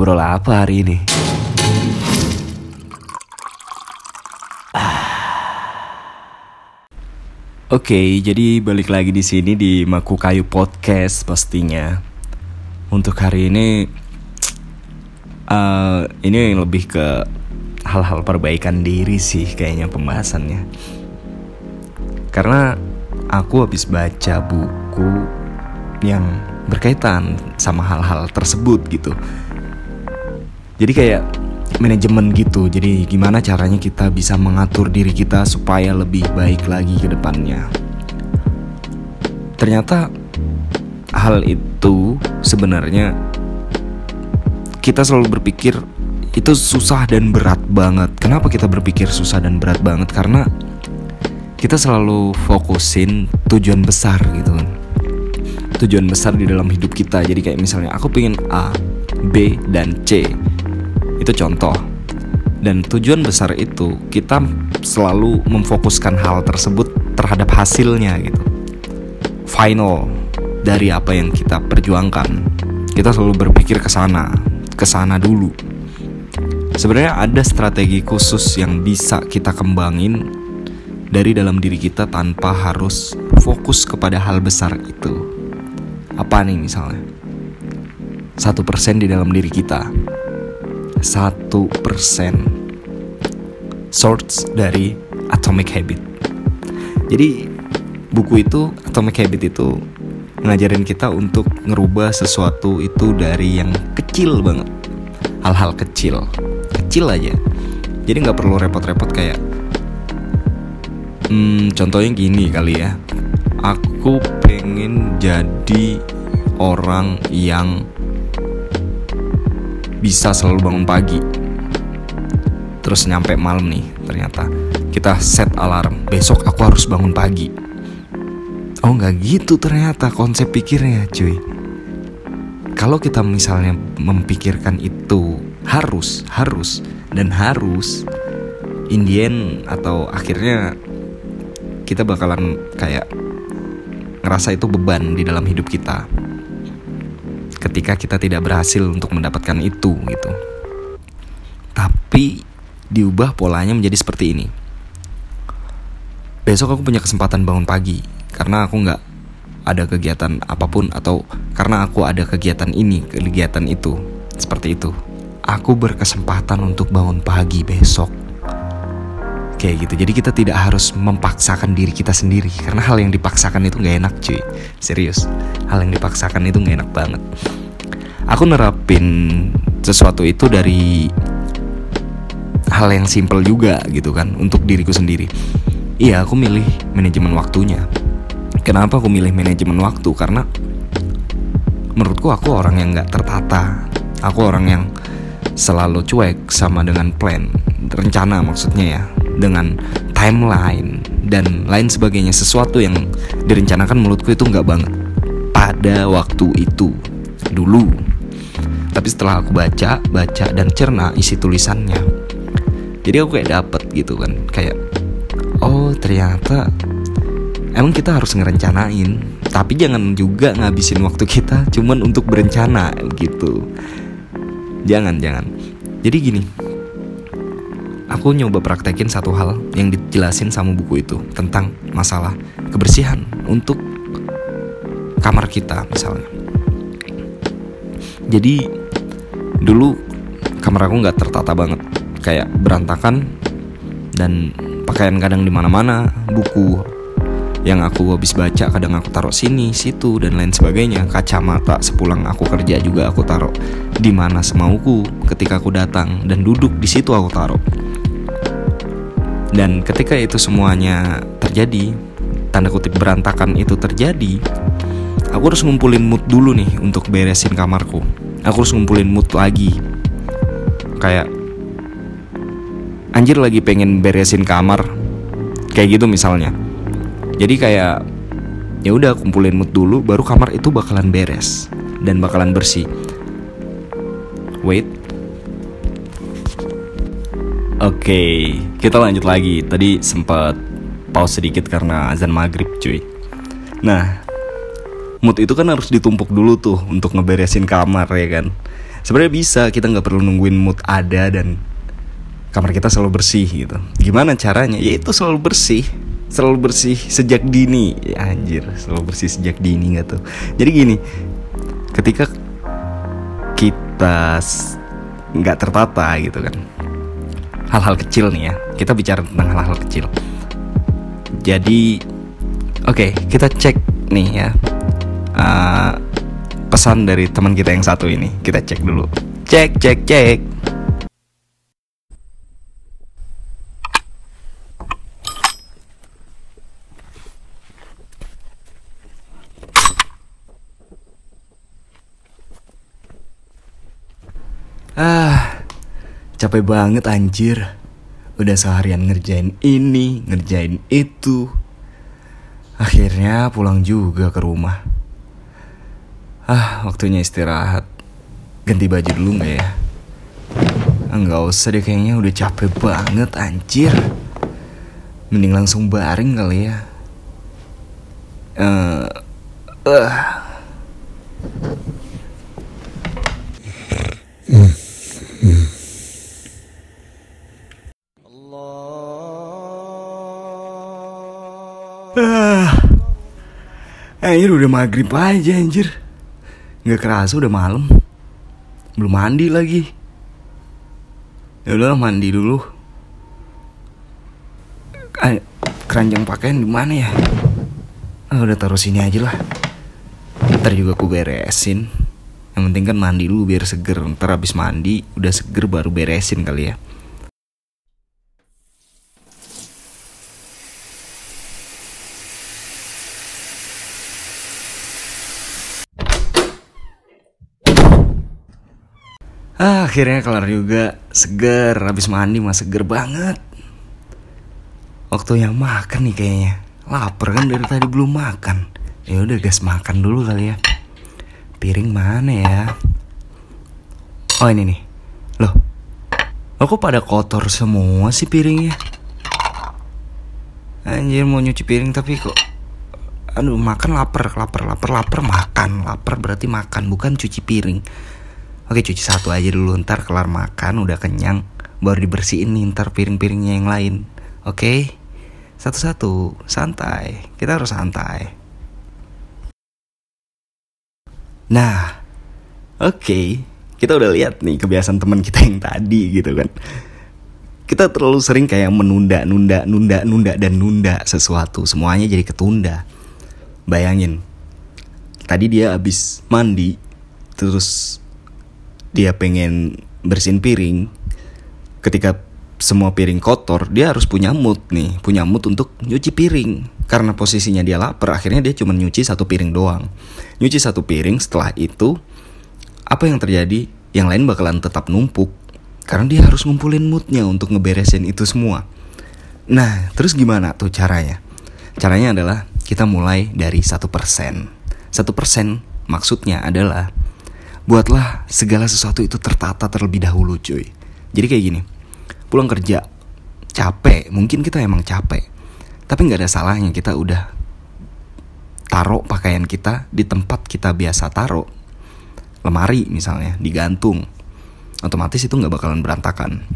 ngobrol apa hari ini? Oke, jadi balik lagi di sini di Maku Kayu Podcast pastinya. Untuk hari ini, uh, ini lebih ke hal-hal perbaikan diri sih kayaknya pembahasannya. Karena aku habis baca buku yang berkaitan sama hal-hal tersebut gitu. Jadi kayak manajemen gitu. Jadi gimana caranya kita bisa mengatur diri kita supaya lebih baik lagi ke depannya. Ternyata hal itu sebenarnya kita selalu berpikir itu susah dan berat banget. Kenapa kita berpikir susah dan berat banget? Karena kita selalu fokusin tujuan besar gitu kan. Tujuan besar di dalam hidup kita. Jadi kayak misalnya aku pengen A, B, dan C itu contoh. Dan tujuan besar itu kita selalu memfokuskan hal tersebut terhadap hasilnya gitu. Final dari apa yang kita perjuangkan. Kita selalu berpikir ke sana, ke sana dulu. Sebenarnya ada strategi khusus yang bisa kita kembangin dari dalam diri kita tanpa harus fokus kepada hal besar itu. Apa nih misalnya? Satu persen di dalam diri kita source dari Atomic Habit. Jadi buku itu Atomic Habit itu ngajarin kita untuk ngerubah sesuatu itu dari yang kecil banget, hal-hal kecil, kecil aja. Jadi nggak perlu repot-repot kayak, hmm, contohnya gini kali ya, aku pengen jadi orang yang bisa selalu bangun pagi. Terus nyampe malam nih ternyata kita set alarm. Besok aku harus bangun pagi. Oh nggak gitu ternyata konsep pikirnya cuy. Kalau kita misalnya memikirkan itu harus harus dan harus Indian atau akhirnya kita bakalan kayak ngerasa itu beban di dalam hidup kita ketika kita tidak berhasil untuk mendapatkan itu gitu. Tapi diubah polanya menjadi seperti ini. Besok aku punya kesempatan bangun pagi karena aku nggak ada kegiatan apa pun atau karena aku ada kegiatan ini, kegiatan itu, seperti itu. Aku berkesempatan untuk bangun pagi besok. Kayak gitu. Jadi kita tidak harus memaksakan diri kita sendiri karena hal yang dipaksakan itu nggak enak, cuy. Serius. Hal yang dipaksakan itu nggak enak banget. Aku nerapin sesuatu itu dari hal yang simple juga gitu kan untuk diriku sendiri. Iya, aku milih manajemen waktunya. Kenapa aku milih manajemen waktu? Karena menurutku aku orang yang nggak tertata. Aku orang yang selalu cuek sama dengan plan, rencana maksudnya ya dengan timeline dan lain sebagainya sesuatu yang direncanakan menurutku itu nggak banget pada waktu itu dulu. Tapi setelah aku baca baca dan cerna isi tulisannya jadi aku kayak dapet gitu kan kayak oh ternyata emang kita harus ngerencanain tapi jangan juga ngabisin waktu kita cuman untuk berencana gitu. Jangan jangan. Jadi gini aku nyoba praktekin satu hal yang dijelasin sama buku itu tentang masalah kebersihan untuk kamar kita misalnya. Jadi dulu kamar aku nggak tertata banget, kayak berantakan dan pakaian kadang di mana-mana, buku yang aku habis baca kadang aku taruh sini, situ dan lain sebagainya. Kacamata sepulang aku kerja juga aku taruh di mana semauku ketika aku datang dan duduk di situ aku taruh. Dan ketika itu semuanya terjadi, tanda kutip berantakan itu terjadi, aku harus ngumpulin mood dulu nih untuk beresin kamarku. Aku harus ngumpulin mood lagi. Kayak anjir lagi pengen beresin kamar. Kayak gitu misalnya. Jadi kayak ya udah kumpulin mood dulu baru kamar itu bakalan beres dan bakalan bersih. Wait, Oke, kita lanjut lagi. Tadi sempat pause sedikit karena azan maghrib, cuy. Nah, mood itu kan harus ditumpuk dulu tuh untuk ngeberesin kamar ya kan. sebenarnya bisa kita nggak perlu nungguin mood ada dan kamar kita selalu bersih gitu gimana caranya ya itu selalu bersih selalu bersih sejak dini ya, anjir selalu bersih sejak dini nggak tuh jadi gini ketika kita nggak tertata gitu kan hal-hal kecil nih ya. Kita bicara tentang hal-hal kecil. Jadi oke okay, kita cek nih ya. Uh, pesan dari teman kita yang satu ini. Kita cek dulu. Cek cek cek Ah, capek banget anjir. Udah seharian ngerjain ini, ngerjain itu. Akhirnya pulang juga ke rumah. Ah, waktunya istirahat. Ganti baju dulu nggak ya? Enggak usah deh kayaknya udah capek banget anjir. Mending langsung baring kali ya. Eh, uh, uh. Anjir udah maghrib aja anjir Gak kerasa udah malam Belum mandi lagi Ya udah mandi dulu Keranjang pakaian di mana ya? Ah, udah taruh sini aja lah. Ntar juga aku beresin. Yang penting kan mandi dulu biar seger. Ntar abis mandi udah seger baru beresin kali ya. Ah, akhirnya kelar juga. Seger habis mandi mah seger banget. Waktu yang makan nih kayaknya. Lapar kan dari tadi belum makan. Ya udah gas makan dulu kali ya. Piring mana ya? Oh ini nih. Loh aku pada kotor semua sih piringnya? Anjir mau nyuci piring tapi kok aduh makan lapar lapar lapar lapar makan. Lapar berarti makan bukan cuci piring Oke cuci satu aja dulu ntar kelar makan udah kenyang baru dibersihin nih ntar piring-piringnya yang lain. Oke satu-satu santai kita harus santai. Nah oke kita udah lihat nih kebiasaan teman kita yang tadi gitu kan. Kita terlalu sering kayak menunda, nunda, nunda, nunda dan nunda sesuatu semuanya jadi ketunda. Bayangin tadi dia habis mandi terus dia pengen bersihin piring ketika semua piring kotor dia harus punya mood nih punya mood untuk nyuci piring. Karena posisinya dia lapar akhirnya dia cuma nyuci satu piring doang. Nyuci satu piring setelah itu apa yang terjadi? Yang lain bakalan tetap numpuk. Karena dia harus ngumpulin moodnya untuk ngeberesin itu semua. Nah terus gimana tuh caranya? Caranya adalah kita mulai dari satu persen. Satu persen maksudnya adalah Buatlah segala sesuatu itu tertata terlebih dahulu cuy. Jadi kayak gini Pulang kerja Capek. Mungkin kita emang capek Tapi nggak ada salahnya kita udah Taruh pakaian kita Di tempat kita biasa taruh Lemari misalnya Digantung. Otomatis itu nggak bakalan berantakan.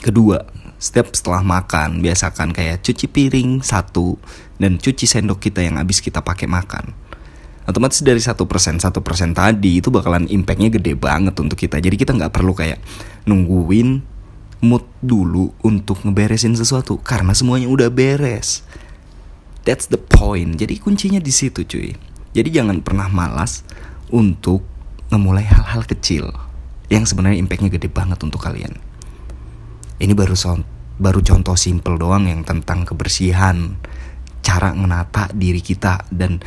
Kedua Setiap setelah makan Biasakan kayak cuci piring Satu Dan cuci sendok kita yang habis kita pakai makan otomatis dari satu persen satu persen tadi itu bakalan impactnya gede banget untuk kita. Jadi kita nggak perlu kayak nungguin mood dulu untuk ngeberesin sesuatu karena semuanya udah beres. That's the point. Jadi kuncinya di situ cuy. Jadi jangan pernah malas untuk memulai hal-hal kecil yang sebenarnya impactnya gede banget untuk kalian. Ini baru son baru contoh simple doang yang tentang kebersihan cara menata diri kita dan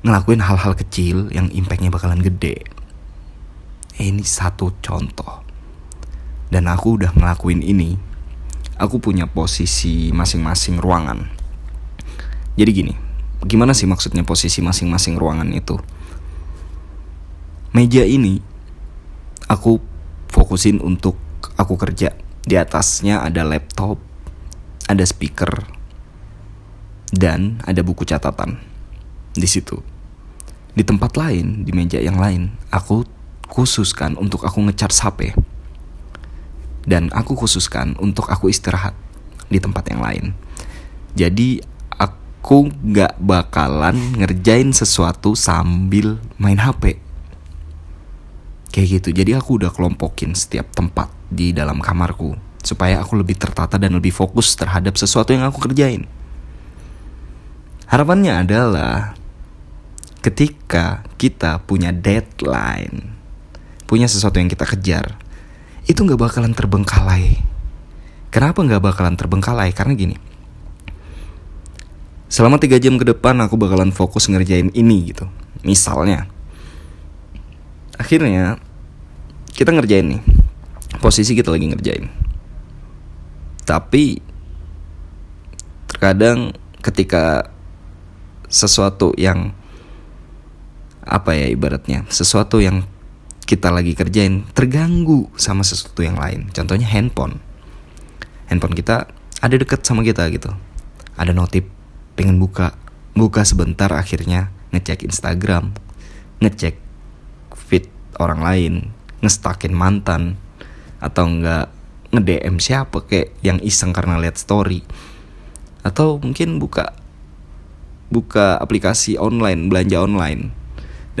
ngelakuin hal-hal kecil yang impactnya bakalan gede. Ini satu contoh. Dan aku udah ngelakuin ini. Aku punya posisi masing-masing ruangan. Jadi gini, gimana sih maksudnya posisi masing-masing ruangan itu? Meja ini aku fokusin untuk aku kerja. Di atasnya ada laptop, ada speaker, dan ada buku catatan di situ. Di tempat lain, di meja yang lain, aku khususkan untuk aku ngecharge HP dan aku khususkan untuk aku istirahat di tempat yang lain. Jadi aku nggak bakalan ngerjain sesuatu sambil main HP. Kayak gitu. Jadi aku udah kelompokin setiap tempat di dalam kamarku supaya aku lebih tertata dan lebih fokus terhadap sesuatu yang aku kerjain. Harapannya adalah ketika kita punya deadline, punya sesuatu yang kita kejar, itu nggak bakalan terbengkalai. Kenapa nggak bakalan terbengkalai? Karena gini, selama tiga jam ke depan aku bakalan fokus ngerjain ini gitu. Misalnya, akhirnya kita ngerjain nih, posisi kita lagi ngerjain. Tapi terkadang ketika sesuatu yang apa ya ibaratnya sesuatu yang kita lagi kerjain terganggu sama sesuatu yang lain. Contohnya handphone. Handphone kita ada deket sama kita gitu. Ada notif pengen buka. Buka sebentar akhirnya ngecek Instagram. Ngecek feed orang lain. Ngestakin mantan. Atau enggak nge-DM siapa kayak yang iseng karena lihat story. Atau mungkin buka buka aplikasi online belanja online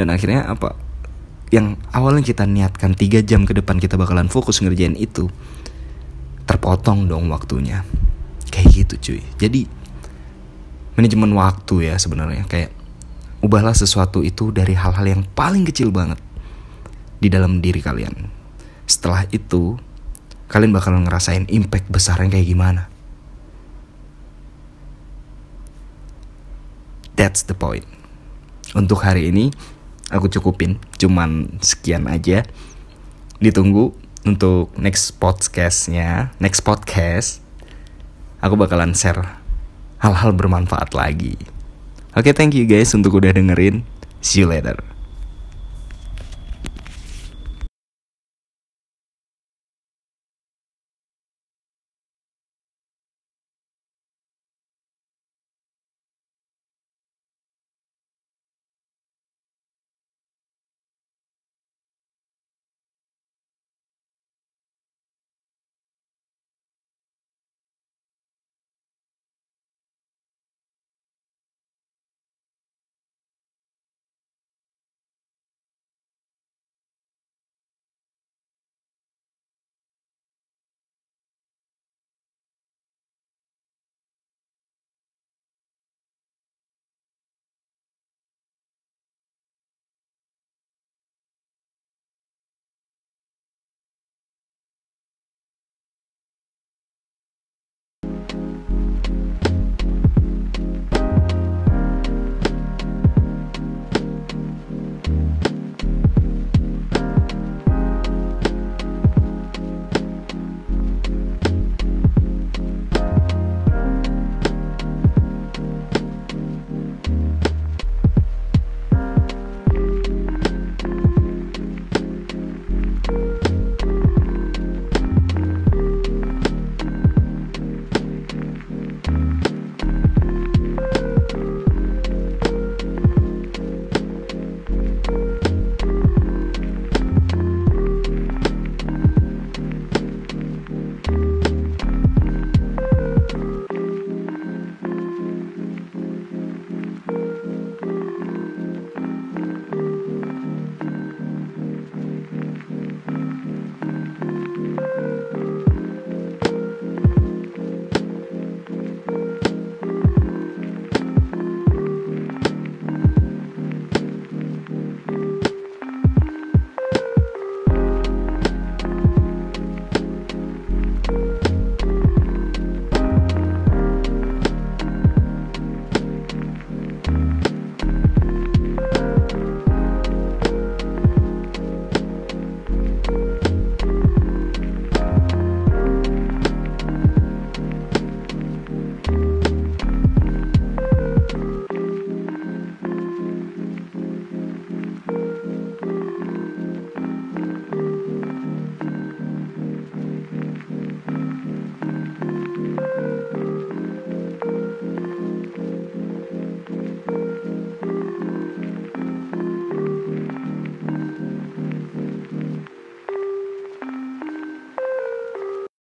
dan akhirnya apa? Yang awalnya kita niatkan tiga jam ke depan kita bakalan fokus ngerjain itu terpotong dong waktunya. Kayak gitu cuy. Jadi manajemen waktu ya sebenarnya. Kayak ubahlah sesuatu itu dari hal-hal yang paling kecil banget di dalam diri kalian. Setelah itu kalian bakalan ngerasain impact besarnya kayak gimana. That's the point. Untuk hari ini aku cukupin cuman sekian aja. Ditunggu untuk next podcastnya, next podcast. Aku bakalan share hal-hal bermanfaat lagi. Oke, okay, thank you guys untuk udah dengerin. See you later.